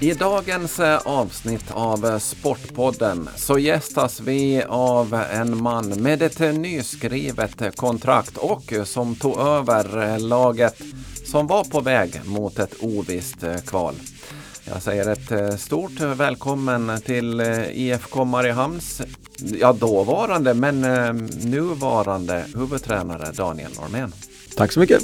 I dagens eh, avsnitt av eh, Sportpodden så gästas vi av en man med ett nyskrivet kontrakt och som tog över eh, laget som var på väg mot ett ovisst kval. Jag säger ett stort välkommen till IFK Mariehamns, ja dåvarande men nuvarande huvudtränare Daniel Normén. Tack så mycket.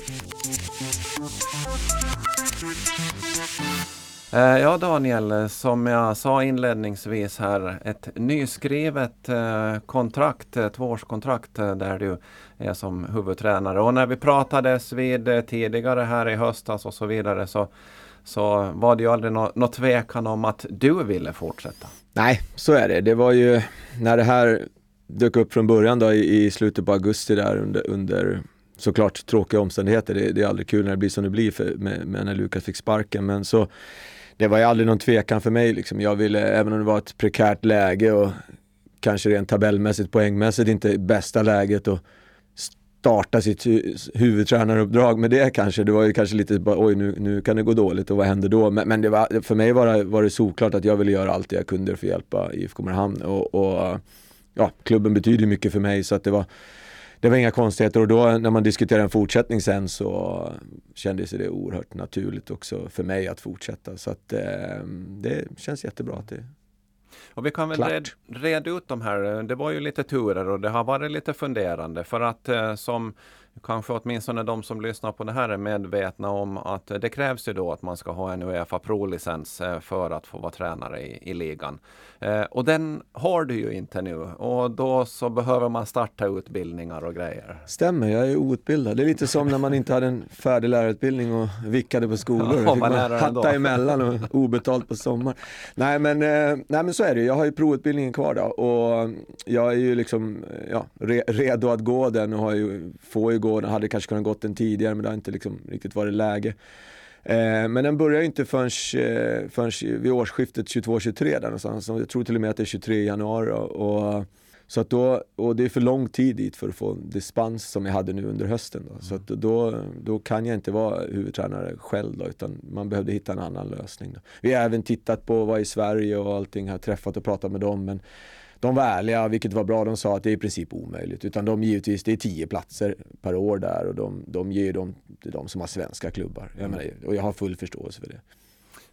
Eh, ja Daniel, som jag sa inledningsvis här, ett nyskrivet eh, kontrakt, eh, tvåårskontrakt där du är som huvudtränare. Och när vi pratades vid tidigare här i höstas och så vidare så, så var det ju aldrig något nå tvekan om att du ville fortsätta. Nej, så är det. Det var ju när det här dök upp från början då i, i slutet på augusti där under, under såklart tråkiga omständigheter. Det, det, är aldrig kul när det blir som det blir för, med, med när Lukas fick sparken. Men så det var ju aldrig någon tvekan för mig liksom. Jag ville, även om det var ett prekärt läge och kanske rent tabellmässigt, poängmässigt inte bästa läget och starta sitt hu huvudtränaruppdrag med det kanske. Det var ju kanske lite oj nu, nu kan det gå dåligt och vad händer då? Men, men det var, för mig var det, var det såklart att jag ville göra allt det jag kunde för att hjälpa IFK Mariehamn och, och ja, klubben betyder mycket för mig så att det var det var inga konstigheter och då när man diskuterade en fortsättning sen så kändes det oerhört naturligt också för mig att fortsätta. Så att eh, det känns jättebra att det och vi kan väl red, reda ut de här. Det var ju lite turer och det har varit lite funderande för att eh, som kanske åtminstone de som lyssnar på det här är medvetna om att det krävs ju då att man ska ha en Uefa Pro-licens eh, för att få vara tränare i, i ligan. Eh, och den har du ju inte nu och då så behöver man starta utbildningar och grejer. Stämmer, jag är outbildad. Det är lite som när man inte hade en färdig lärarutbildning och vickade på skolor. Ja, fick man hatta emellan och obetalt på sommar. Nej men, eh, nej men så är det jag har ju provutbildningen kvar då och jag är ju liksom ja, re, redo att gå den och har ju, får ju igår. den, hade kanske kunnat gått den tidigare men det har inte liksom riktigt varit läge. Eh, men den börjar ju inte förrän, eh, förrän vid årsskiftet 22-23 där någonstans. Jag tror till och med att det är 23 januari. Och, så att då, och det är för lång tid dit för att få dispens som jag hade nu under hösten. Då. Så att då, då kan jag inte vara huvudtränare själv då, utan man behövde hitta en annan lösning. Då. Vi har även tittat på vad i Sverige och allting, har träffat och pratat med dem men de var ärliga, vilket var bra. De sa att det är i princip omöjligt. Utan de givetvis, det är tio platser per år där och de, de ger dem till de som har svenska klubbar. Jag menar, och jag har full förståelse för det.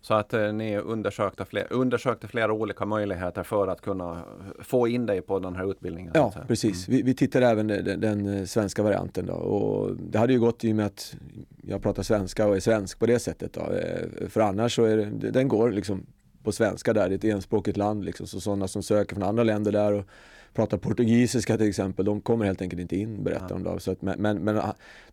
Så att eh, ni undersökte, fler, undersökte flera olika möjligheter för att kunna få in dig på den här utbildningen? Ja, precis. Mm. Vi, vi tittade även den, den, eh, svenska varianten då och det hade ju gått i och med att jag pratar svenska och är svensk på det sättet då. Eh, för annars så är det, den går liksom på svenska där, det är ett enspråkigt land liksom. Så sådana som söker från andra länder där och pratar portugisiska till exempel, de kommer helt enkelt inte in berättar ja. de då. Så att, men, men, men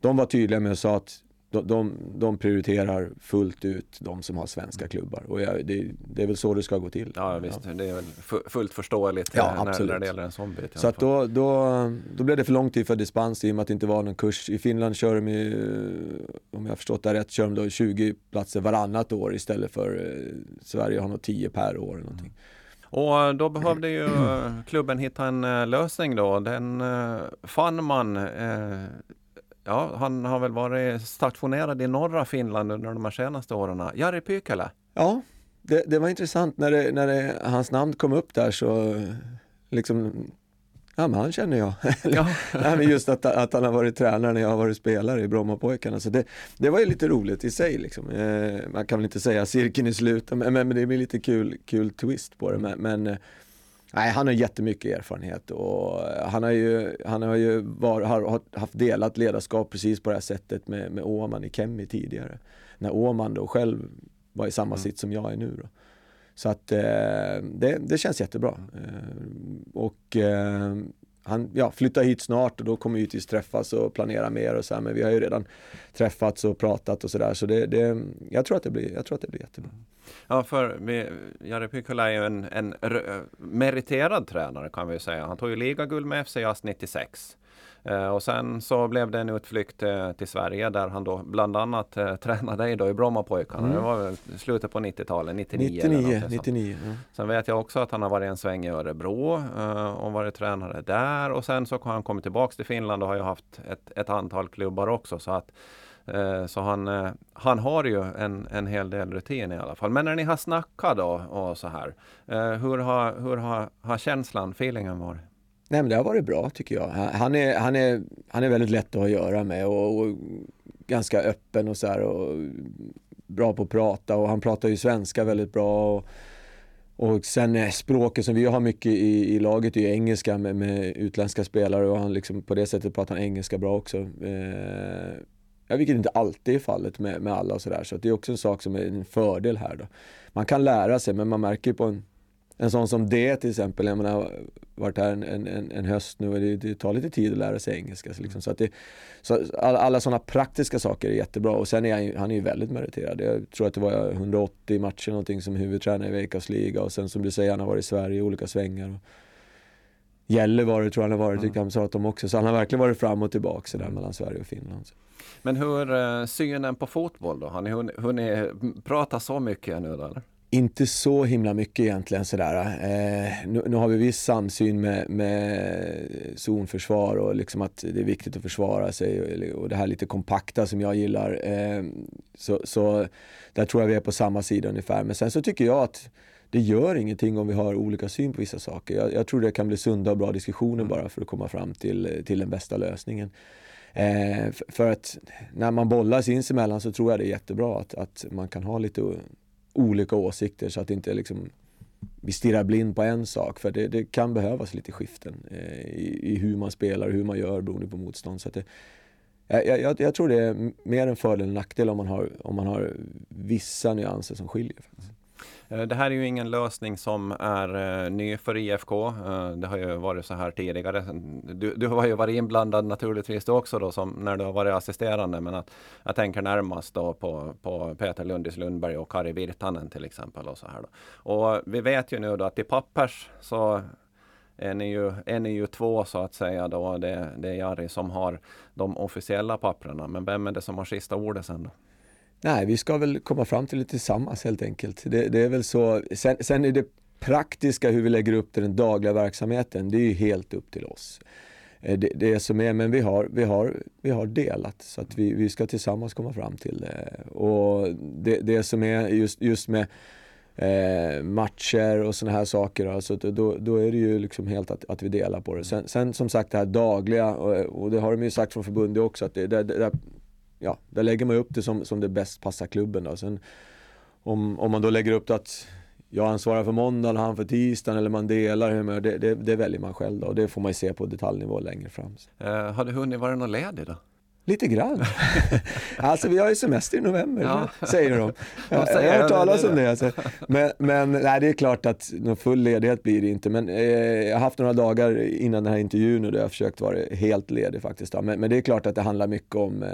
de var tydliga med att säga att de, de, de prioriterar fullt ut de som har svenska mm. klubbar och jag, det, det, är väl så det ska gå till. Ja visst, ja. det är väl fullt förståeligt ja, när, absolut. när det gäller en sån bit. Så att då, då, då blev det för lång tid för dispens i och med att det inte var någon kurs. I Finland kör de ju, om jag har förstått det rätt, kör de då 20 platser varannat år istället för eh, Sverige har nog 10 per år. Eller någonting. Och då behövde ju klubben hitta en eh, lösning då. Den eh, fann man Ja, han har väl varit stationerad i norra Finland under de här senaste åren. Jari Pykälä. Ja, det, det, var intressant när, det, när det, hans namn kom upp där så liksom Ja, men han känner jag. Ja. Nej, men just att, att han har varit tränare när jag har varit spelare i Brommapojkarna. Så det, det var ju lite roligt i sig. Liksom. Eh, man kan väl inte säga cirkeln i slutet, men, men, det blir lite kul, kul twist på det. Men, men eh, Nej, han har jättemycket erfarenhet och han har ju, han har ju var, har haft delat ledarskap precis på det här sättet med, med Åman i Kemmi tidigare. När Åman då själv var i samma mm. sitt som jag är nu. Då. Så att eh, det, det känns jättebra. Eh, och eh, han ja, flyttar hit snart och då kommer vi givetvis träffas och planera mer och så här, men vi har ju redan träffats och pratat och sådär så det, det, jag, tror att det blir, jag tror att det blir jättebra. Ja, för Jari Pykola är ju en, en meriterad tränare kan vi säga. Han tog ju ligaguld med FC Jazz 96. Eh, och sen så blev det en utflykt eh, till Sverige där han då bland annat eh, tränade då i Brommapojkarna. Mm. Det var slutet på 90-talet, 99 99, 99 ja. Sen vet jag också att han har varit en sväng i Örebro och varit tränare där och sen så har han kommit tillbaks till Finland och har ju haft ett, ett antal klubbar också så att Eh, så han, eh, han har ju en, en hel del rutin i alla fall. Men när ni har snackat då och så här, hur har, hur har, har känslan, feelingen varit? Nej men det har varit bra tycker jag. Han är, han är, han är väldigt lätt att ha att göra med och, och ganska öppen och så här och bra på att prata och han pratar ju svenska väldigt bra. Och, och sen språket som vi har mycket i, i laget är ju engelska med, med, utländska spelare och han liksom, på det sättet pratar han engelska bra också. Eh, ja, vilket inte alltid är fallet med, med alla och sådär. Så det är också en sak som är en fördel här då. Man kan lära sig men man märker på en en sån som det till exempel, jag menar, varit här en, en, en höst nu och det, det, tar lite tid att lära sig engelska. Så, liksom, så, att det, så alla, alla sådana praktiska saker är jättebra och sen är han, han är ju väldigt meriterad. Jag tror att det var 180 matcher någonting som huvudtränare i Veikkaus liga och sen som du säger, han har varit i Sverige i olika svängar. Och Gällivare tror jag han har varit, tycker han sa om också. Så han har verkligen varit fram och tillbaka sådär mm. mellan Sverige och Finland. Men hur uh, synen på fotboll då? Har ni hunnit, hunnit prata så mycket nu då? Eller? Inte så himla mycket egentligen sådär. Eh, nu, nu, har vi viss samsyn med, med zonförsvar och liksom att det är viktigt att försvara sig och, och det här lite kompakta som jag gillar. Eh, så, så där tror jag vi är på samma sida ungefär. Men sen så tycker jag att det gör ingenting om vi har olika syn på vissa saker. Jag, jag tror det kan bli sunda och bra diskussioner bara för att komma fram till, till den bästa lösningen. Eh, för att när man bollar sinsemellan så tror jag det är jättebra att, att man kan ha lite olika åsikter så att inte liksom vi stirrar blind på en sak för det, det kan behövas lite skiften eh, i, i, hur man spelar och hur man gör beroende på motstånd. Så det, jag, jag, jag, tror det är mer en fördel än nackdel om man har, om man har vissa nyanser som skiljer. Faktiskt. Eh, det här är ju ingen lösning som är eh, ny för IFK. Eh, det har ju varit så här tidigare. Du, du har ju varit inblandad naturligtvis du också då som när du har varit assisterande. Men att, jag tänker närmast då på, på Peter Lundis Lundberg och Kari Virtanen till exempel. Och, så här då. och vi vet ju nu då att i pappers så är ni ju, är ni ju två så att säga då. Det, det är Jari som har de officiella papperna. Men vem är det som har sista ordet sen då? Nej, vi ska väl komma fram till det tillsammans helt enkelt. Det, det är väl så. Sen, sen är det praktiska hur vi lägger upp den dagliga verksamheten, det är ju helt upp till oss. Eh, det, det som är, men vi har, vi har, vi har delat så att vi, vi ska tillsammans komma fram till det. Och det, det som är just, just med eh, matcher och sådana här saker, alltså, då, då är det ju liksom helt att, att vi delar på det. Sen, sen som sagt det här dagliga, och, och det har de ju sagt från förbundet också, att det, det, det ja, där lägger man upp det som, som det bäst passar klubben. Då. Sen, om, om man då lägger upp det att jag ansvarar för måndagen och han för tisdagen eller man delar humör, det, det, det väljer man själv då. Och det får man ju se på detaljnivå längre fram. Eh, har du hunnit vara någon ledig då? Lite grann. alltså vi har ju semester i november, ja. säger de. Jag, jag har hört talas om det. Alltså. Men, men nej, det är klart att någon full ledighet blir det inte. Men eh, jag har haft några dagar innan den här intervjun och då har jag försökt vara helt ledig faktiskt. Men, men, det är klart att det handlar mycket om eh,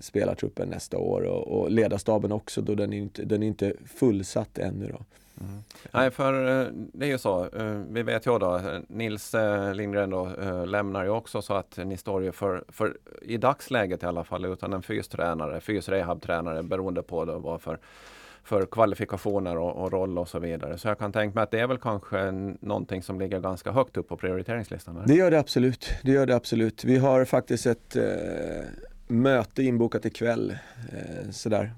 spelartruppen nästa år och, och ledarstaben också då den är inte, den är inte fullsatt ännu. Då. Mm. Nej, för eh, det är ju så. Eh, vi vet ju då, eh, Nils Lindgren då, lämnar ju också så att ni står ju för, för i dagsläget i alla fall, utan en fystränare, fysrehabtränare beroende på då vad för för kvalifikationer och, och, roll och så vidare. Så jag kan tänka mig att det är väl kanske någonting som ligger ganska högt upp på prioriteringslistan? Eller? Det gör det absolut. Det gör det absolut. Vi har faktiskt ett eh, möte inbokat ikväll. Eh, sådär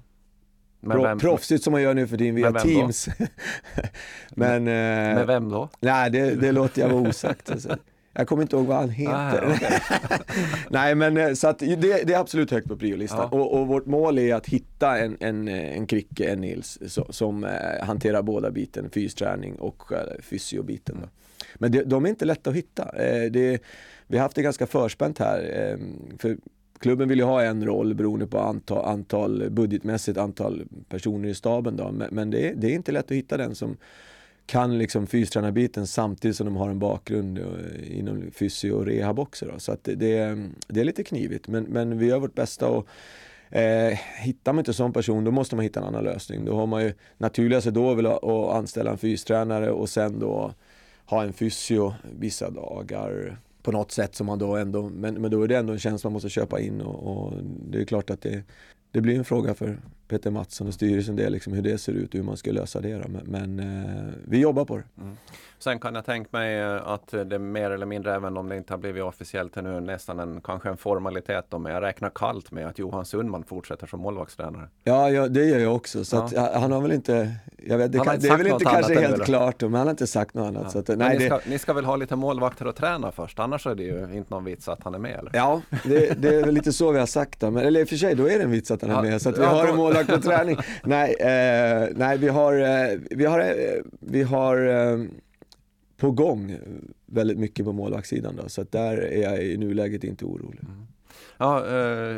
men vem, Proffsigt som man gör nu för tiden via Teams. men, eh, med vem då? Nej, det, det låter jag vara osagt. Alltså. Jag kommer inte ihåg vad han heter. Ah, okay. Nej men eh, så att det, det är absolut högt på priolistan. Ja. Och, och, vårt mål är att hitta en, en, en Kricke, en Nils så, som eh, hanterar båda biten, fysträning och eh, fysiobiten. Då. Men det, de är inte lätta att hitta. Det, vi har haft det ganska förspänt här. För klubben vill ju ha en roll beroende på antal, antal budgetmässigt antal personer i staben. Då. Men, men det, är, det, är, inte lätt att hitta den som kan liksom fystränarbiten samtidigt som de har en bakgrund eh, inom fysio och rehab också. Då. Så att det, det, är, det är lite knivigt men, men vi gör vårt bästa och Eh, hittar man inte en sån person då måste man hitta en annan lösning. Då har man ju naturligast då vill att anställa en fystränare och sen då ha en fysio vissa dagar på något sätt som man då ändå, men, men då är det ändå en tjänst man måste köpa in och, och det är klart att det, det blir en fråga för Peter Mattsson och styrelsen det, liksom, hur det ser ut och hur man ska lösa det. Då. Men, men eh, vi jobbar på det. Mm. Sen kan jag tänka mig eh, att det mer eller mindre, även om det inte har blivit officiellt ännu, nästan en, kanske en formalitet. Då, men jag räknar kallt med att Johan Sundman fortsätter som målvaktstränare. Ja, ja det gör jag också. Så ja. att, han har väl inte, jag vet, det, kan, det är väl inte kanske helt eller? klart, men han har inte sagt något annat. Ja. Att, nej, ni, ska, ni, ska, väl ha lite målvakter att träna först, annars är det ju inte någon vits att han är med? Eller? Ja, det, det är väl lite så vi har sagt då. Men, eller i och för sig, då är det en vits att han är med, så att vi har en lagt på träning. nej, eh, nej, vi har, eh, vi har, eh, vi har eh, på gång väldigt mycket på målvaktssidan då, så att där är jag i nuläget inte orolig. Mm. Ja, eh,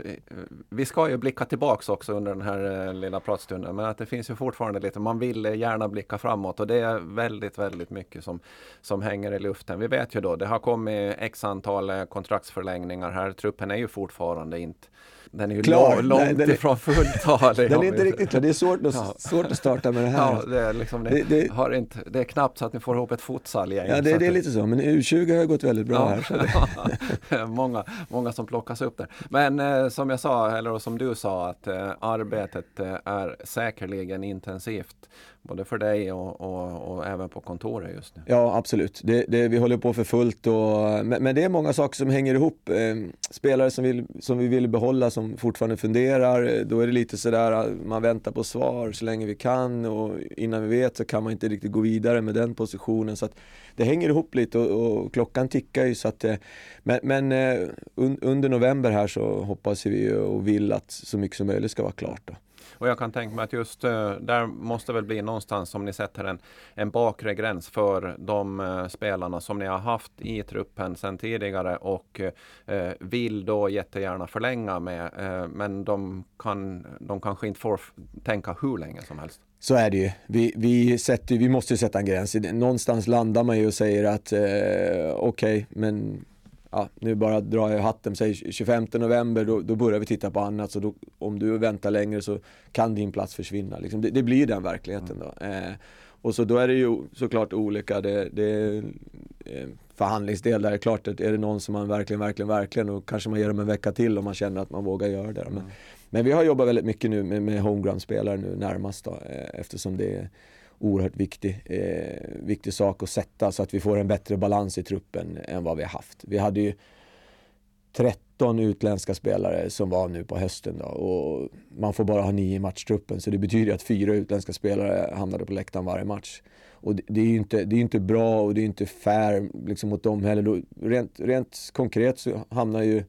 vi ska ju blicka tillbaks också under den här eh, lilla pratstunden men att det finns ju fortfarande lite, man vill gärna blicka framåt och det är väldigt, väldigt mycket som, som hänger i luften. Vi vet ju då, det har kommit x antal eh, kontraktsförlängningar här. Truppen är ju fortfarande inte den är ju klar. långt Nej, den ifrån fulltalig. den är inte riktigt klar, det är svårt att, ja. svårt att starta med det här. Ja, det, är liksom, det, det, har inte, det är knappt så att ni får ihop ett futsalgäng. Ja, det, det är lite så, men U20 har gått väldigt bra ja. här. många, många som plockas upp där. Men eh, som jag sa, eller som du sa, att eh, arbetet eh, är säkerligen intensivt. Både för dig och, och, och, även på kontoret just nu. Ja absolut, det, det, vi håller på för fullt. Och, men, men, det är många saker som hänger ihop. Ehm, spelare som, vill, som vi vill behålla som fortfarande funderar. Eh, då är det lite sådär, eh, man väntar på svar så länge vi kan och innan vi vet så kan man inte riktigt gå vidare med den positionen. Så att det hänger ihop lite och, och klockan tickar ju. Så att, eh, men men un, under november här så hoppas vi och vill att så mycket som möjligt ska vara klart. Då. Och jag kan tänka mig att just uh, där måste väl bli någonstans som ni sätter en, en bakre gräns för de uh, spelarna som ni har haft i truppen sedan tidigare och uh, vill då jättegärna förlänga med. men de, kan, de kanske inte får tänka hur länge som helst. Så är det ju. Vi, vi, sätter, vi måste sätta en gräns. Någonstans landar man ju och säger att okej, okay, men ja, nu bara drar jag hatten, säg 25 november, då, då börjar vi titta på annat. Så då, om du väntar längre så kan din plats försvinna. Liksom. Det, det, blir den verkligheten då. Eh, och så då är det ju såklart olika. Det, det är eh, förhandlingsdel där det är klart att är det någon som man verkligen, verkligen, verkligen och kanske man ger dem en vecka till om man känner att man vågar göra det. Men, mm. men vi har jobbat väldigt mycket nu med, med homeground-spelare nu närmast då, eh, eftersom det är oerhört viktig, eh, viktig sak att sätta så att vi får en bättre balans i truppen än vad vi har haft. Vi hade ju 13 utländska spelare som var nu på hösten då, och man får bara ha nio i matchtruppen så det betyder att fyra utländska spelare hamnade på läktaren varje match. Och det, det är ju inte, det är inte bra och det är inte fair liksom, mot dem heller. Då, rent, rent konkret så hamnar ju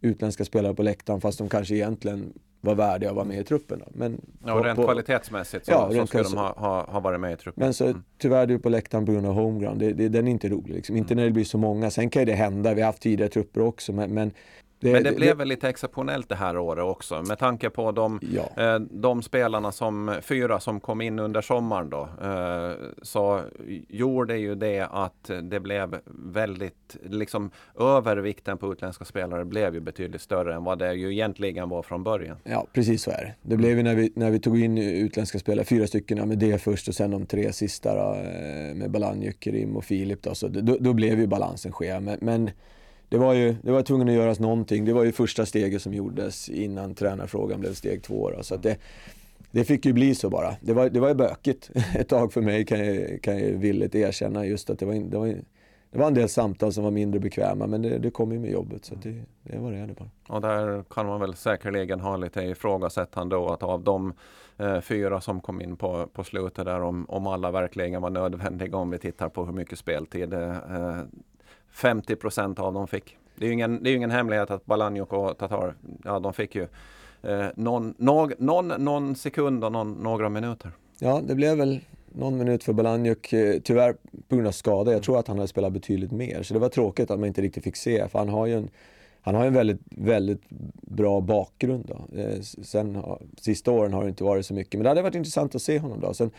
utländska spelare på läktaren fast de kanske egentligen var värdiga att vara med i truppen. Då. Men ja, och rent på, kvalitetsmässigt så, ja, så ska de ha, ha, ha, varit med i truppen. Men så mm. tyvärr du på läktaren på grund av homeground, det, det, den är inte rolig. Liksom. Inte mm. när det blir så många. Sen kan det hända, vi har haft tidigare trupper också, men, men det, Men det, det blev väl lite exceptionellt det här året också med tanke på de, ja. eh, de spelarna som, fyra som kom in under sommaren då. Eh, så gjorde ju det att det blev väldigt, liksom övervikten på utländska spelare blev ju betydligt större än vad det ju egentligen var från början. Ja, precis så är det. Det blev ju när vi, när vi tog in utländska spelare, fyra stycken med det först och sen de tre sista då, eh, med Balanjuk, Rim och Filip då, så då, då blev ju balansen skev. men, men det var ju det var tvungen att göras någonting. Det var ju första steget som gjordes innan tränarfrågan blev steg två. Då. Så det, det fick ju bli så bara. Det var, det var ju bökigt ett tag för mig kan jag, kan jag villigt erkänna. Just att det var, det, var, det var en del samtal som var mindre bekväma men det, det kom ju med jobbet. Så det, det var det det bara. Och där kan man väl säkerligen ha lite ifrågasättande då att av de eh, fyra som kom in på, på slutet där om, om alla verkligen var nödvändiga om vi tittar på hur mycket speltid eh, 50 procent av dem fick. Det är ju ingen, det är ingen hemlighet att Balanjuk och Tatar, ja de fick ju eh, någon, någon, någon, någon sekund och någon, några minuter. Ja, det blev väl någon minut för Balanjuk, eh, tyvärr på grund av skada. Jag tror att han hade spelat betydligt mer, så det var tråkigt att man inte riktigt fick se, för han har ju en han har en väldigt, väldigt bra bakgrund. Då. Eh, sen, sista åren har det inte varit så mycket, men det hade varit intressant att se honom. Då. Sen,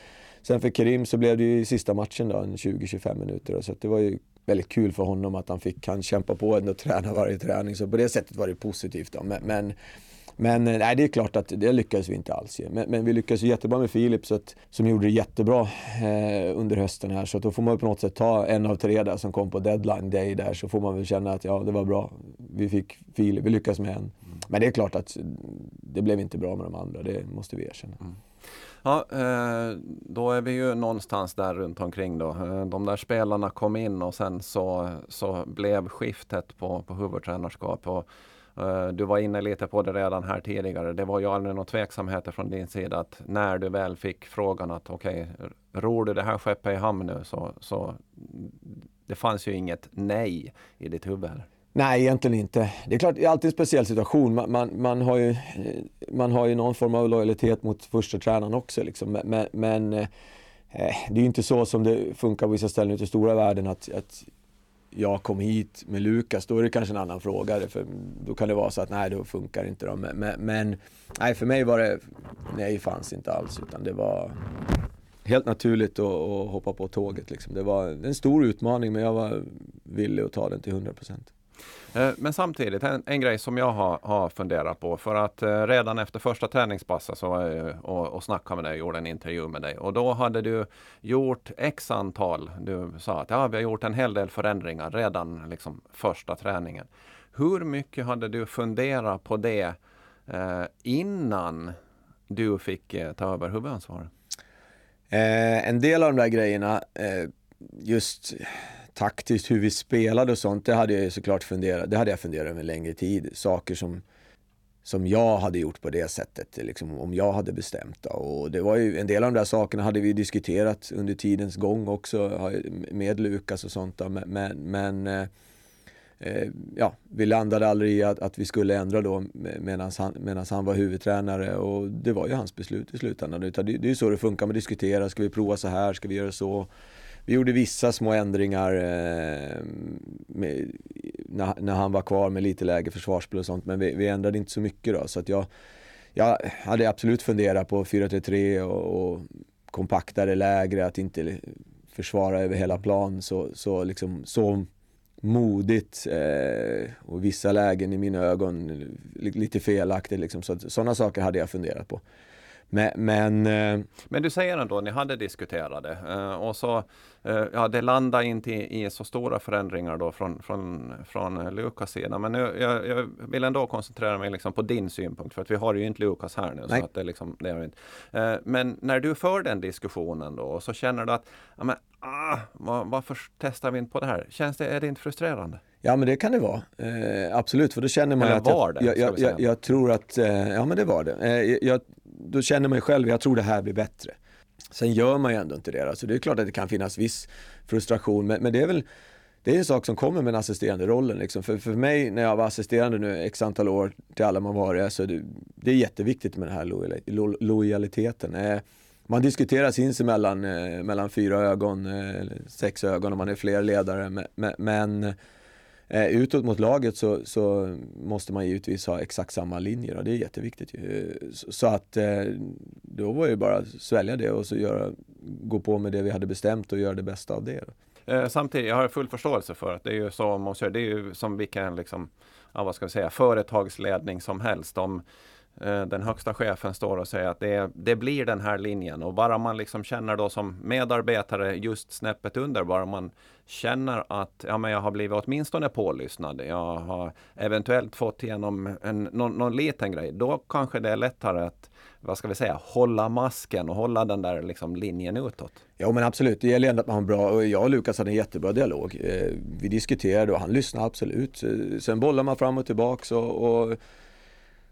sen för Kerim så blev det ju sista matchen då, 20-25 minuter. Då, så det var ju väldigt kul för honom att han fick han kämpa på och träna varje träning. Så på det sättet var det positivt. Då. Men, men, men eh, nej, det är klart att det lyckades vi inte alls men, men, vi lyckades jättebra med Filip så att, som gjorde det jättebra eh, under hösten här. Så att då får man på något sätt ta en av tre där som kom på deadline day där så får man väl känna att ja, det var bra. Vi fick Filip, vi lyckades med en. Men det är klart att det blev inte bra med de andra, det måste vi erkänna. Mm. Ja, eh, då är vi ju någonstans där runt omkring då. Eh, de där spelarna kom in och sen så, så blev skiftet på, på huvudtränarskap. Och, eh, du var inne lite på det redan här tidigare. Det var ju aldrig några tveksamheter från din sida att när du väl fick frågan att okej, okay, ror du det här skeppet i hamn nu så, så det fanns ju inget nej i ditt huvud. Nej, egentligen inte. Det är klart, det är alltid en speciell situation. Man, man, man, har, ju, eh, man har ju någon form av lojalitet mot första tränaren också. Liksom. Men, men eh, eh, det är ju inte så som det funkar på vissa ställen ute i stora världen att, att jag kom hit med Lukas, då är det kanske en annan fråga. För då kan det vara så att nej, då funkar inte de. Men, men nej, för mig var det, nej, fanns inte alls. Utan det var helt naturligt att, att hoppa på tåget. Liksom. Det var en stor utmaning, men jag var villig att ta den till 100 procent. Eh, men samtidigt, en, en grej som jag har, har funderat på. För att eh, redan efter första träningspasset så var jag och, och snackade med dig och gjorde en intervju med dig. Och då hade du gjort x antal, du sa att ja, vi har gjort en hel del förändringar redan liksom första träningen. Hur mycket hade du funderat på det eh, innan du fick eh, ta över huvudansvaret? Eh, en del av de där grejerna, eh, just taktiskt hur vi spelade och sånt, det hade jag såklart funderat, det hade jag funderat över en längre tid. Saker som, som jag hade gjort på det sättet, liksom, om jag hade bestämt. Då. Och det var ju, en del av de där sakerna hade vi diskuterat under tidens gång också med Lukas och sånt. Då. Men, men eh, eh, ja, vi landade aldrig i att, att vi skulle ändra då medan han, han var huvudtränare och det var ju hans beslut i slutändan. Det, det är ju så det funkar, man diskuterar, ska vi prova så här, ska vi göra så? Vi gjorde vissa små ändringar eh, med, när, när, han var kvar med lite lägre försvarsspel och sånt. Men vi, vi ändrade inte så mycket då. Så att jag, jag hade absolut funderat på 4-3-3 och, och kompaktare lägre, att inte försvara över hela plan så, så, liksom, så modigt eh, och vissa lägen i mina ögon lite felaktigt. Liksom. Så, sådana saker hade jag funderat på. Men, men, eh, men, du säger ändå, ni hade diskuterat det eh, och så eh, ja, det landade inte i, i, så stora förändringar då från, från, från Lukas sida. Men nu, jag, jag, vill ändå koncentrera mig liksom på din synpunkt för att vi har ju inte Lukas här nu. Så att det liksom, det är inte. Men när du för den diskussionen då så känner du att ja, men, ah, var, varför testar vi inte på det här? Känns det, är det inte frustrerande? Ja men det kan det vara. Eh, absolut, för då känner man Eller att var jag, det, jag, jag, jag, tror att, eh, ja men det var det. Eh, jag, då känner man ju själv, jag tror det här blir bättre. Sen gör man ju ändå inte det. Så det är klart att det kan finnas viss frustration, men, men det är väl det är en sak som kommer med den assisterande rollen. Liksom. För, för mig när jag var assisterande nu x antal år till alla man varit, så det, det är jätteviktigt med den här lojal, lo, lojaliteten. Eh, man diskuterar sinsemellan eh, mellan fyra ögon, eh, sex ögon om man är fler ledare. Men, men Eh, utåt mot laget så, så, måste man givetvis ha exakt samma linjer och det är jätteviktigt. Eh, så, så att eh, då var det bara att svälja det och så göra, gå på med det vi hade bestämt och göra det bästa av det. Eh, samtidigt, jag har full förståelse för att det är ju som, Det är ju som vilken liksom, ja, vad ska vi säga, företagsledning som helst. De, Eh, den högsta chefen står och säger att det, det, blir den här linjen och bara man liksom känner då som medarbetare just snäppet under, bara man känner att ja, men jag har blivit åtminstone pålyssnad, jag har eventuellt fått igenom en, någon, någon liten grej, då kanske det är lättare att vad ska vi säga, hålla masken och hålla den där liksom linjen utåt. Ja men absolut, det gäller ändå att man har bra, och jag och Lukas hade en jättebra dialog. Eh, vi diskuterade och han lyssnade absolut. Eh, sen bollar man fram och tillbaks och, och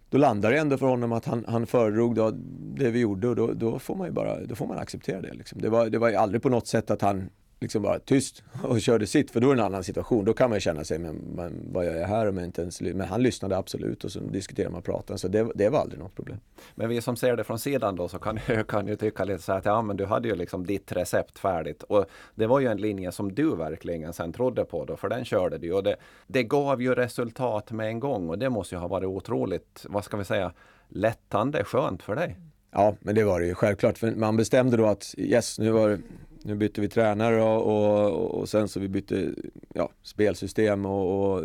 då landar det ändå för honom att han, han föredrog då det vi gjorde och då, då, får man ju bara då får man acceptera det. Liksom. Det, var, det var aldrig på något sätt att han liksom bara tyst och körde sitt för då är det en annan situation. Då kan man känna sig, men, men vad gör jag här om jag inte ens Men han lyssnade absolut och så diskuterade man och pratade så det, det var aldrig något problem. Men vi som ser det från sidan då så kan, kan ju tycka lite så här att ja men du hade ju liksom ditt recept färdigt och det var ju en linje som du verkligen sen trodde på då för den körde du och det, det gav ju resultat med en gång och det måste ju ha varit otroligt, vad ska vi säga, lättande, skönt för dig. Ja, men det var det ju självklart. För man bestämde då att yes, nu var nu bytte vi tränare och, och, och sen så vi bytte ja, spelsystem och, och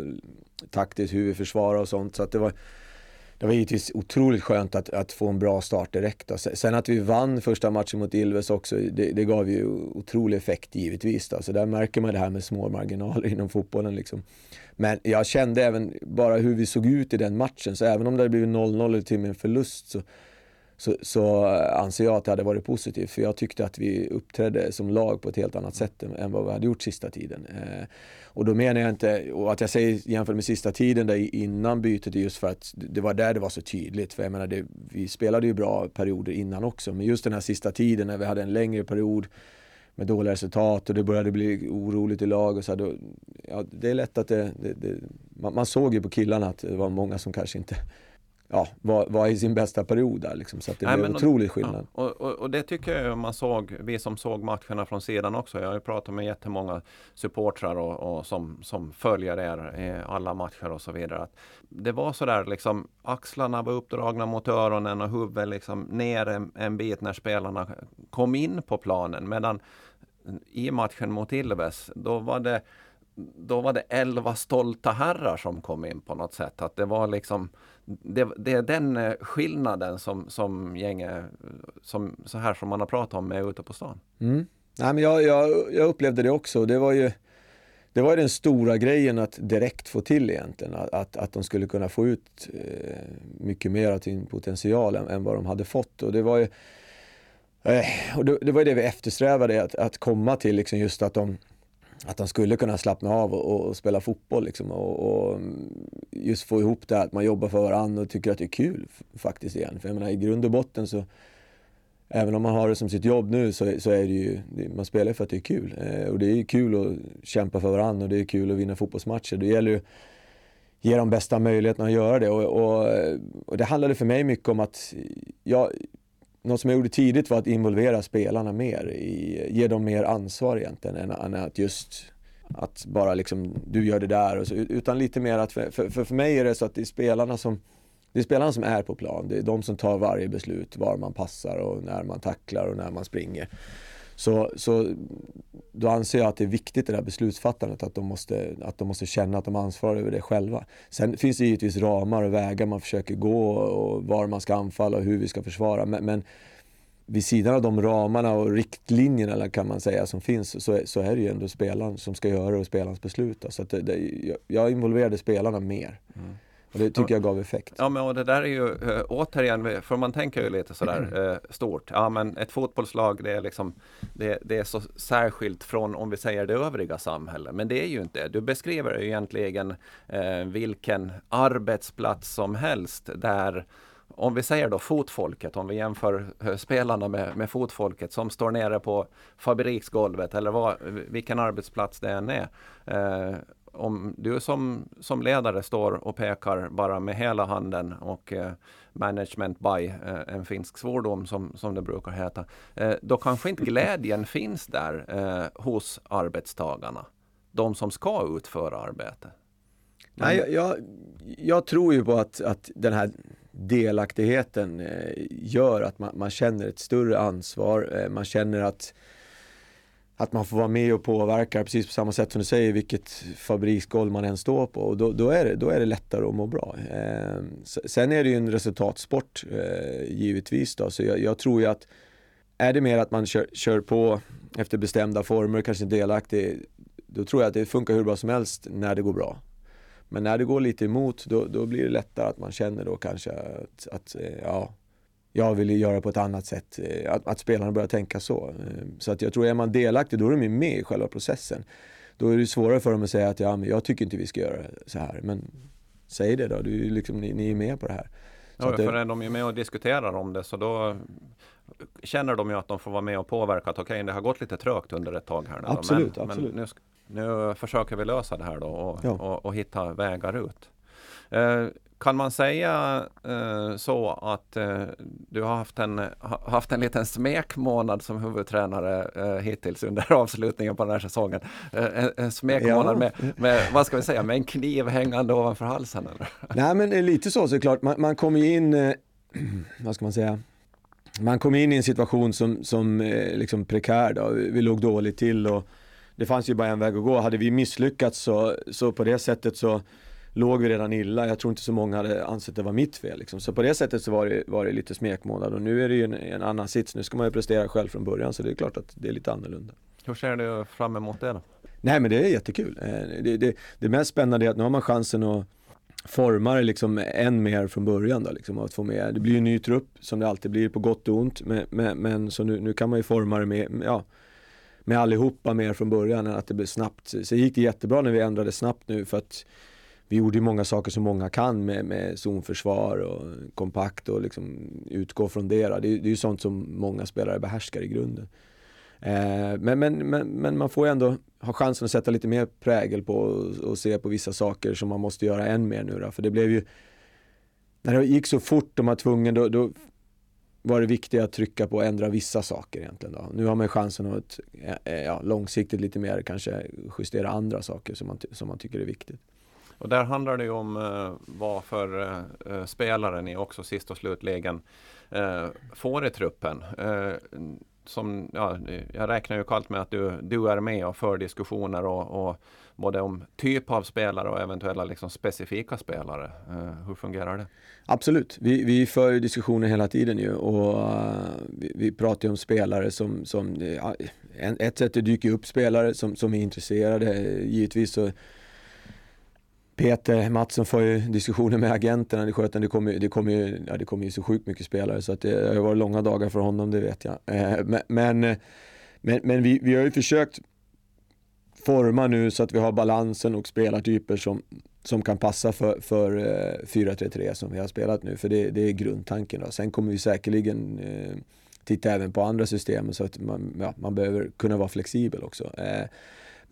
taktiskt hur vi försvarar och sånt. Så att det var det var givetvis otroligt skönt att, att få en bra start direkt. Då. Sen att vi vann första matchen mot Ilves också, det, det gav ju otrolig effekt givetvis. Då. Så där märker man det här med små marginaler inom fotbollen. Liksom. Men jag kände även bara hur vi såg ut i den matchen, så även om det hade blivit 0-0 eller till och med en förlust så, så, så, anser jag att det hade varit positivt. För jag tyckte att vi uppträdde som lag på ett helt annat sätt än, än vad vi hade gjort sista tiden. Eh, och då menar jag inte, och att jag säger jämfört med sista tiden där innan bytet är just för att det var där det var så tydligt. För jag menar, det, vi spelade ju bra perioder innan också. Men just den här sista tiden när vi hade en längre period med dåliga resultat och det började bli oroligt i lag och så här, då, ja, det är lätt att det, det, det man, man, såg ju på killarna att det var många som kanske inte ja, var, var i sin bästa period där liksom, så det Nej, blev otrolig skillnad. Ja, och, och, och, det tycker jag man såg, vi som såg matcherna från sidan också. Jag har ju pratat med jättemånga supportrar och, och som, som följer er i alla matcher och så vidare. Att det var sådär liksom, axlarna var uppdragna mot öronen och huvudet liksom ner en, en bit när spelarna kom in på planen. Medan i matchen mot Ilves, då var det då var det elva stolta herrar som kom in på något sätt. Att det var liksom det, det är den eh, skillnaden som, som gänget, som, så här som man har pratat om, är ute på stan. Mm. Nej, men jag, jag, jag upplevde det också. Det var ju det var den stora grejen att direkt få till egentligen. Att, att de skulle kunna få ut eh, mycket mer av sin potential än, än, vad de hade fått. Och det var ju, eh, och det, det, var det vi eftersträvade, att, att komma till liksom just att de att han skulle kunna slappna av och, och spela fotboll liksom, och, och, mm, just få ihop det här att man jobbar för varandra och tycker att det är kul faktiskt igen. För jag menar i grund och botten så Även om man har det som sitt jobb nu så, så är det ju, man spelar för att det är kul. Eh, och det är kul att kämpa för varandra och det är kul att vinna fotbollsmatcher. Det gäller ju att ge de bästa möjligheterna att göra det. Och, och, och det handlade för mig mycket om att jag, något som jag gjorde tidigt var att involvera spelarna mer, i, ge dem mer ansvar egentligen än, än att just att bara liksom, du gör det där och så, utan lite mer att, för, för, för mig är det så att det är spelarna som det är spelarna som är på plan, det är de som tar varje beslut, var man passar och när man tacklar och när man springer. Så, så då anser jag att det är viktigt det där beslutsfattandet, att de, måste, att de måste känna att de ansvarar över det själva. Sen finns det givetvis ramar och vägar man försöker gå och var man ska anfalla och hur vi ska försvara. Men, men vid sidan av de ramarna och riktlinjerna kan man säga som finns så, så är det ju ändå spelaren som ska göra det och spelarens beslut. Så att det, det, jag involverade spelarna mer. Mm. Och det tycker jag gav effekt. Ja, men och det där är ju äh, återigen, för man tänker ju lite sådär äh, stort. Ja, men ett fotbollslag det är liksom det, det, är så särskilt från om vi säger det övriga samhället. Men det är ju inte Du beskriver ju egentligen äh, vilken arbetsplats som helst där om vi säger då fotfolket, om vi jämför spelarna med, med fotfolket som står nere på fabriksgolvet eller vad, vilken arbetsplats det än är. Eh, om du som, som ledare står och pekar bara med hela handen och eh, management by, eh, en finsk svordom som, som det brukar heta, eh, då kanske inte glädjen finns där eh, hos arbetstagarna, de som ska utföra arbete. Nej, jag, jag, jag, tror ju på att, att den här delaktigheten eh, gör att man, man, känner ett större ansvar, eh, man känner att att man får vara med och påverka precis på samma sätt som du säger vilket fabriksgolv man än står på och då, då, är, det, då är det lättare att må bra. Eh, sen är det ju en resultatsport eh, givetvis då, så jag, jag, tror ju att är det mer att man kör, kör på efter bestämda former, kanske delaktig, då tror jag att det funkar hur bra som helst när det går bra. Men när det går lite emot, då, då blir det lättare att man känner då kanske att, att eh, ja, jag vill göra på ett annat sätt. Eh, att, att spelarna börjar tänka så. Eh, så att jag tror, är man delaktig då är de med i själva processen. Då är det svårare för dem att säga att ja, men jag tycker inte vi ska göra så här. Men säg det då, du, liksom, ni, ni är med på det här. Så ja, för är de är med och diskuterar om det så då känner de ju att de får vara med och påverka att okej, okay, det har gått lite trögt under ett tag här nu. Absolut, men, absolut. Men nu, nu försöker vi lösa det här då och, ja. och, och hitta vägar ut. Eh, kan man säga eh, så att eh, du har haft en, ha, haft en liten smekmånad som huvudtränare eh, hittills under avslutningen på den här säsongen? Eh, en, en smekmånad ja. med, med, vad ska vi säga, med en kniv hängande ovanför halsen? Eller? Nej men lite så såklart, man, man kommer in, eh, vad ska man säga, man kom in i en situation som, som liksom prekär då. Vi låg dåligt till och det fanns ju bara en väg att gå. Hade vi misslyckats så, så på det sättet så låg vi redan illa. Jag tror inte så många hade ansett det var mitt fel. Liksom. Så på det sättet så var det, var det lite smekmånad och nu är det ju en, en, annan sits. Nu ska man ju prestera själv från början så det är klart att det är lite annorlunda. Hur ser du fram emot det då? Nej men det är jättekul. Eh, det, det, det mest spännande är att nu har man chansen att forma det liksom än mer från början då, liksom, att få med, det blir ju en ny trupp som det alltid blir på gott och ont men, men, men så nu, nu kan man ju forma det med, ja, med allihopa mer från början än att det blir snabbt. Så gick det jättebra när vi ändrade snabbt nu för att vi gjorde ju många saker som många kan med, med zonförsvar och kompakt och liksom utgå från det. Det, det är ju sånt som många spelare behärskar i grunden. Eh, men, men, men, men, man får ju ändå ha chansen att sätta lite mer prägel på och, och se på vissa saker som man måste göra än mer nu då. För det blev ju, när det gick så fort och man var tvungen då, då var det viktigt att trycka på att ändra vissa saker egentligen. Då. Nu har man chansen att eh, ja, långsiktigt lite mer kanske justera andra saker som man, som man tycker är viktigt. Och där handlar det ju om eh, vad för eh, eh, spelare ni också sist och slutligen eh, får i truppen. Eh, som, ja, jag räknar ju kallt med att du, du är med och för diskussioner och, och både om typ av spelare och eventuella liksom specifika spelare. Eh, hur fungerar det? Absolut, vi, vi för diskussioner hela tiden ju och uh, vi, vi, pratar ju om spelare som, som uh, ett sätt att dyka upp spelare som, som är intresserade. Givetvis så Peter Mattsson får ju diskussioner med agenterna, det, sköter, det, kommer, det, kommer ju, ja, det kommer ju så sjukt mycket spelare så att det har varit långa dagar för honom, det vet jag. Eh, men, eh, men, men, vi, vi har ju försökt forma nu så att vi har balansen och spelartyper som, som kan passa för, för eh, 4-3-3 som vi har spelat nu, för det, det är grundtanken. Då. Sen kommer vi säkerligen titta även på andra system så att man, ja, man behöver kunna vara flexibel också.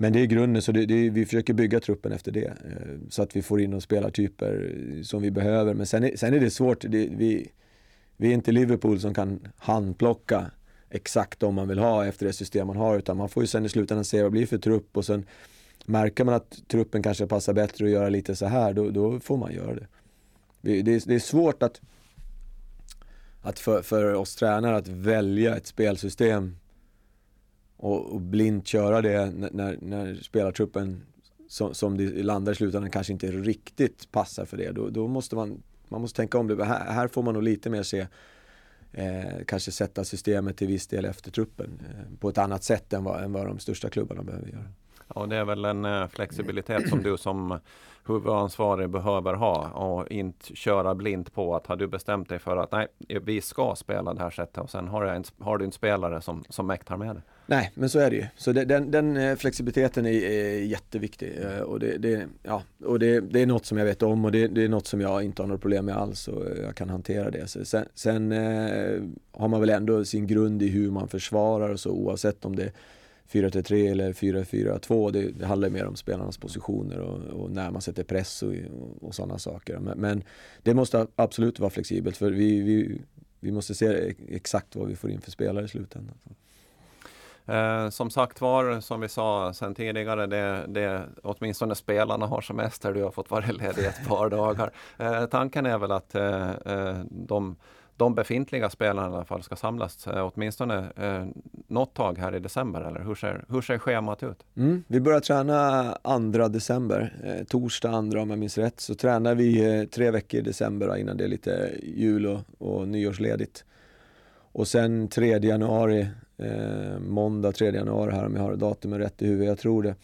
Men det är grunden, så det, det, vi försöker bygga truppen efter det. Eh, så att vi får in de spelartyper som vi behöver. Men sen är, sen är det svårt. Det, vi, vi är inte Liverpool som kan handplocka exakt om man vill ha efter det system man har. Utan man får ju sen i slutändan se vad det blir för trupp och sen märker man att truppen kanske passar bättre att göra lite så här, då, då får man göra det. Det, det, det är svårt att, att för, för oss tränare att välja ett spelsystem och, och blint köra det när, när spelartruppen som, som det landar i slutändan kanske inte riktigt passar för det. Då, då måste man, man måste tänka om det. Här, här får man nog lite mer se Eh, kanske sätta systemet till viss del efter truppen eh, på ett annat sätt än vad, än vad de största klubbarna behöver göra. Ja, det är väl en eh, flexibilitet som du som huvudansvarig behöver ha och inte köra blint på att har du bestämt dig för att nej, vi ska spela det här sättet och sen har du en, har du en spelare som, som mäktar med det. Nej, men så är det ju. Så det, den, den, eh, flexibiliteten är, är jätteviktig eh, och, det, det, ja, och det, det, är något som jag vet om och det, det, är något som jag inte har några problem med alls och eh, jag kan hantera det. Så sen, sen eh, har man väl ändå sin grund i hur man försvarar och så oavsett om det 4-3-3 eller 4-4-2. Det, det handlar mer om spelarnas positioner och, och när man sätter press och, och, och sådana saker. Men, men, det måste absolut vara flexibelt för vi, vi, vi måste se exakt vad vi får in för spelare i slutändan. Eh, som sagt var, som vi sa sen tidigare, det, det, åtminstone spelarna har semester. Du har fått vara ledig ett par dagar. Eh, tanken är väl att eh, eh de de befintliga spelarna i alla fall ska samlas eh, åtminstone eh, något tag här i december eller hur ser, hur ser schemat ut? Mm, vi börjar träna 2 december, eh, torsdag 2 om jag minns rätt. Så tränar vi eh, tre veckor i december innan det är lite jul och, och nyårsledigt. Och sen 3 januari, eh, måndag 3 januari här om jag har datumet rätt i huvudet, jag tror det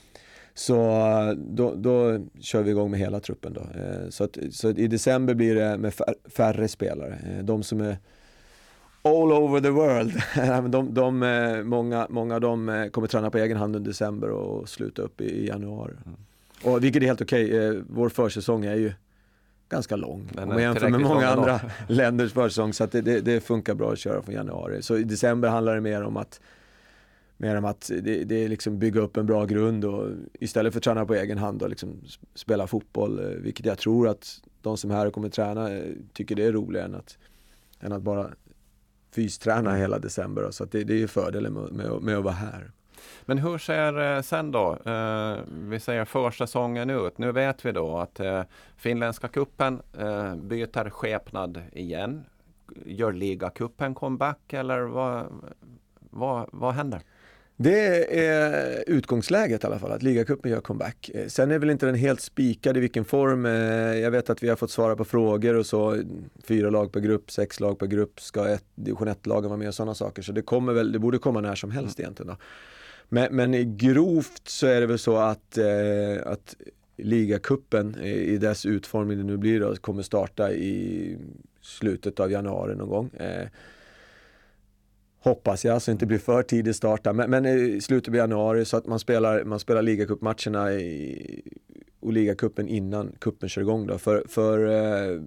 så då, då kör vi igång med hela truppen då. Eh, så, att, så att i december blir det med färre spelare. Eh, de som är all over the world. de, de, eh, många, många av dem kommer träna på egen hand under december och sluta upp i januari. Mm. Och, vilket är helt okej. Okay. Vår försäsong är ju ganska lång. Om man jämför med många andra länders försäsong. Så att det, det, det, funkar bra att köra från januari. Så i december handlar det mer om att Mer om att det, det är liksom bygga upp en bra grund och istället för att träna på egen hand och liksom spela fotboll, eh, vilket jag tror att de som är här och kommer träna eh, tycker det är roligare än att, än att bara fysträna hela december. Så det, det är fördelen med, med, med, att vara här. Men hur ser eh, sen då, eh, vi säger försäsongen ut. Nu vet vi då att eh, finländska kuppen eh, byter skepnad igen. Gör ligacupen comeback eller vad, vad, vad händer? Det är utgångsläget i alla fall, att ligacupen gör comeback. Eh, sen är väl inte den helt spikad i vilken form. Eh, jag vet att vi har fått svara på frågor och så. Fyra lag per grupp, sex lag per grupp. Ska ett, division 1-lagen vara med och sådana saker. Så det kommer väl, det borde komma när som helst mm. egentligen. Då. Men, men grovt så är det väl så att, eh, att ligacupen i dess utformning det nu blir då, kommer starta i slutet av januari någon gång. Eh, Hoppas jag, så det inte blir för tidig start men, men i slutet av januari så att man spelar, man spelar ligacupmatcherna och ligacupen innan kuppen kör igång då. För, för eh,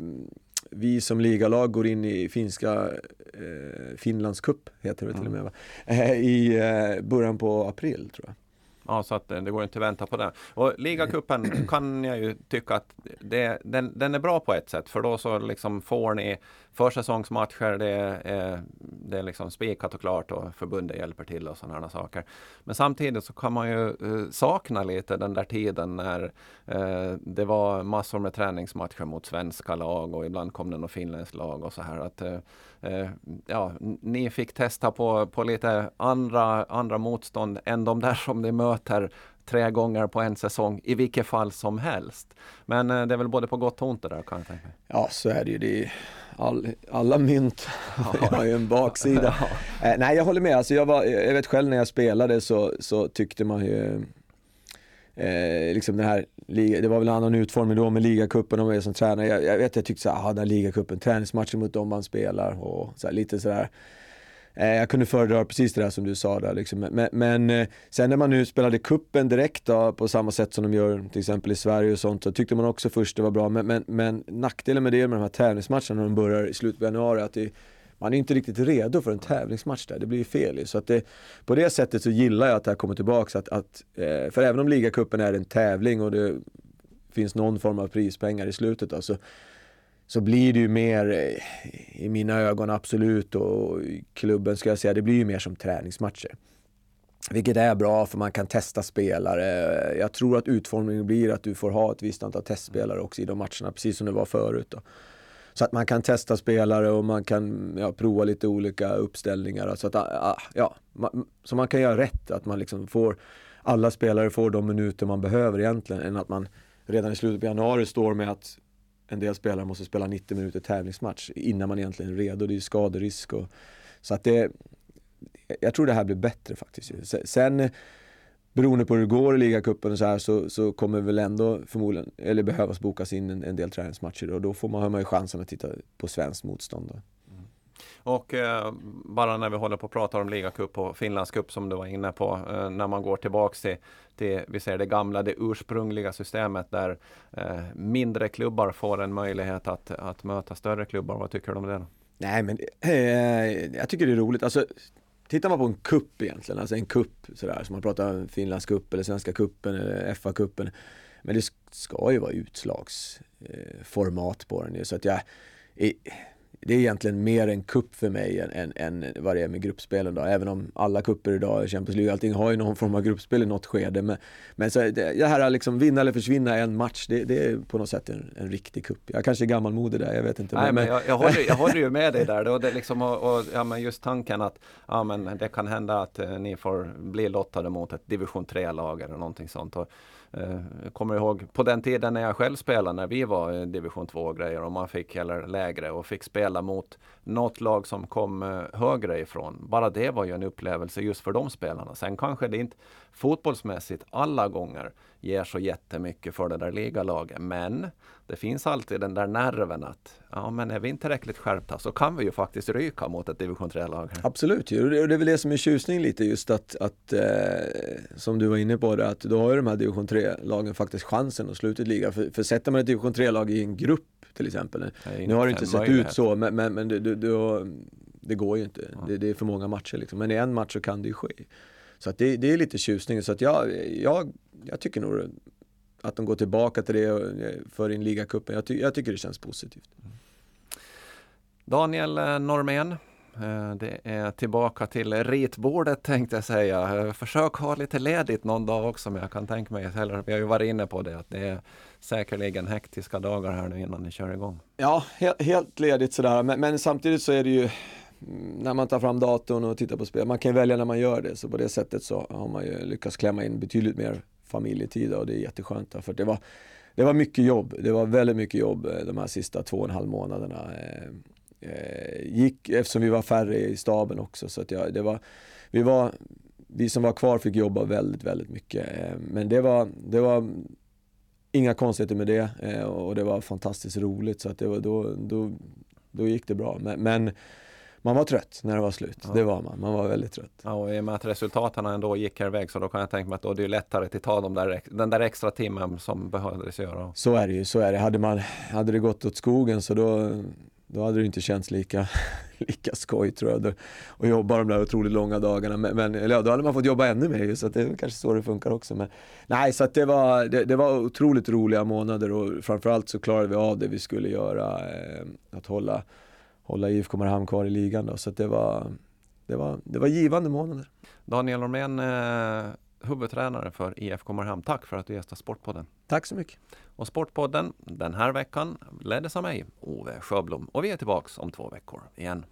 vi som ligalag går in i finska eh, Finlandscup, heter det till och med va? Eh, I eh, början på april tror jag. Ja, så att eh, det går inte att vänta på det. Och ligacupen kan jag ju tycka att det, den, den är bra på ett sätt. För då så liksom får ni försäsongsmatcher. Det är, eh, det är liksom spikat och klart och förbundet hjälper till och sådana saker. Men samtidigt så kan man ju eh, sakna lite den där tiden när eh, det var massor med träningsmatcher mot svenska lag och ibland kom det något finländskt lag och så här. Att, ja, ni fick testa på, på lite andra, andra motstånd än de där som ni möter tre gånger på en säsong i vilket fall som helst. Men det är väl både på gott och ont det där kan jag tänka mig. Ja, så är det ju. Det är all, alla mynt har ju en baksida. eh, nej, jag håller med. Alltså jag, var, jag vet själv när jag spelade så, så tyckte man ju Eh, liksom den här, det var väl en annan utformning då med ligacupen och som tränare. Jag, jag vet jag tyckte såhär, ah, den här ligacupen, träningsmatchen mot dem man spelar och så här, lite sådär. Eh, jag kunde föredra precis det där som du sa där liksom. men, men eh, sen när man nu spelade kuppen direkt då, på samma sätt som de gör till exempel i Sverige och sånt så tyckte man också först det var bra men, men, men nackdelen med det med de här tävlingsmatcherna när de börjar i slutet av januari att det, man är inte riktigt redo för en tävlingsmatch där, det blir ju fel Så att det, på det sättet så gillar jag att det här kommer tillbaka. att, att eh, för även om ligacupen är en tävling och det finns någon form av prispengar i slutet då, så så blir det ju mer, eh, i mina ögon absolut och i klubben ska jag säga, det blir ju mer som träningsmatcher. Vilket är bra för man kan testa spelare. Jag tror att utformningen blir att du får ha ett visst antal testspelare också i de matcherna, precis som det var förut. Då. Så att man kan testa spelare och man kan ja, prova lite olika uppställningar. Så, att, ah, ah, ja, så man kan göra rätt, att man liksom får, alla spelare får de minuter man behöver egentligen, än att man redan i slutet på januari står med att en del spelare måste spela 90 minuter tävlingsmatch innan man egentligen är redo. Det är skaderisk och så att det jag tror det här blir bättre faktiskt. Sen beroende på hur det går i ligacupen och så här så, så kommer väl ändå förmodligen, eller behövas bokas in en, en del träningsmatcher och då får man, har man ju chansen att titta på svenskt motstånd. Då. Och eh, bara när vi håller på att prata om ligacup och Finlandscup som du var inne på, eh, när man går tillbaks till, till, vi säger det gamla, det ursprungliga systemet där eh, mindre klubbar får en möjlighet att, att möta större klubbar. Vad tycker du om det? Då? Nej men eh, jag tycker det är roligt. Alltså, tittar man på en kupp egentligen, alltså en kupp sådär, som man pratar Finlandscup eller Svenska kuppen eller FA-cupen. Men det ska ju vara utslagsformat eh, på den så att jag det är egentligen mer en kupp för mig än, än, än vad det är med gruppspelen då. Även om alla kupper idag, Champions League, allting har ju någon form av gruppspel i något skede. Men, men så det, det här liksom vinna eller försvinna en match, det, det är på något sätt en, en riktig kupp. Jag kanske är gammalmodig där, jag vet inte. Nej, men, jag, jag, håller, jag håller ju med dig där. Och, det liksom, och, och, ja, men just tanken att ja, men det kan hända att eh, ni får bli lottade mot ett division 3-lag eller någonting sånt. Och, Eh, jag kommer ihåg på den tiden när jag själv spelade, när vi var i division 2 grejer och man fick, eller lägre, och fick spela mot något lag som kom eh, högre ifrån. Bara det var ju en upplevelse just för de spelarna. Sen kanske det inte fotbollsmässigt alla gånger ger så jättemycket för det där ligalaget. Men det finns alltid den där nerven att ja, men är vi inte tillräckligt skärpta så kan vi ju faktiskt ryka mot ett division 3-lag. Absolut, och det är väl det som är tjusning lite just att, att eh, som du var inne på det, att då har ju de här division 3-lagen faktiskt chansen att sluta liga. För, för sätter man ett division 3-lag i en grupp till exempel, nu har det inte sett ut så, men, men, men det, det, det, det går ju inte. Ja. Det, det, är för många matcher liksom. Men i en match så kan det ju ske. Så att det, det är lite tjusning. Så att jag, jag, jag tycker nog att de går tillbaka till det och för in ligacupen. Jag, ty, jag tycker det känns positivt. Mm. Daniel eh, Normén, eh, det är tillbaka till ritbordet tänkte jag säga. Eh, försök ha lite ledigt någon dag också, men jag kan tänka mig, eller vi har ju varit inne på det, att det är säkerligen hektiska dagar här nu innan ni kör igång. Ja, helt, helt ledigt sådär, men, men, samtidigt så är det ju när man tar fram datorn och tittar på spel. Man kan välja när man gör det, så på det sättet så har man ju lyckats klämma in betydligt mer familjetid och det är jätteskönt. För det var, det var mycket jobb, det var väldigt mycket jobb eh, de här sista två och en halv månaderna. Eh, eh, gick, eftersom vi var färre i staben också, så att jag, det var, vi var vi som var kvar fick jobba väldigt, väldigt mycket. Men det var, det var inga konstigheter med det och det var fantastiskt roligt så att det var, då, då, då gick det bra. Men, men man var trött när det var slut. Ja. Det var man. Man var väldigt trött. Ja, och i och med att resultaten ändå gick här iväg så då kan jag tänka mig att då är det lättare att ta de där, den där extra timmen som behövdes göra. Så är det ju. Så är det. Hade, man, hade det gått åt skogen så då, då hade det inte känts lika, lika skoj tror jag. Och jobba de där otroligt långa dagarna. Men, men eller ja, då hade man fått jobba ännu mer så att det är kanske så det funkar också. Men, nej, så det var, det, det, var otroligt roliga månader och framförallt så klarade vi av det vi skulle göra. Eh, att hålla hålla IFK Mariehamn kvar i ligan. Då. Så det, var, det, var, det var givande månader. Daniel Normén, eh, huvudtränare för IFK Mariehamn. Tack för att du gästade Sportpodden. Tack så mycket. Och Sportpodden den här veckan leddes av mig, Ove Sjöblom. Och vi är tillbaks om två veckor igen.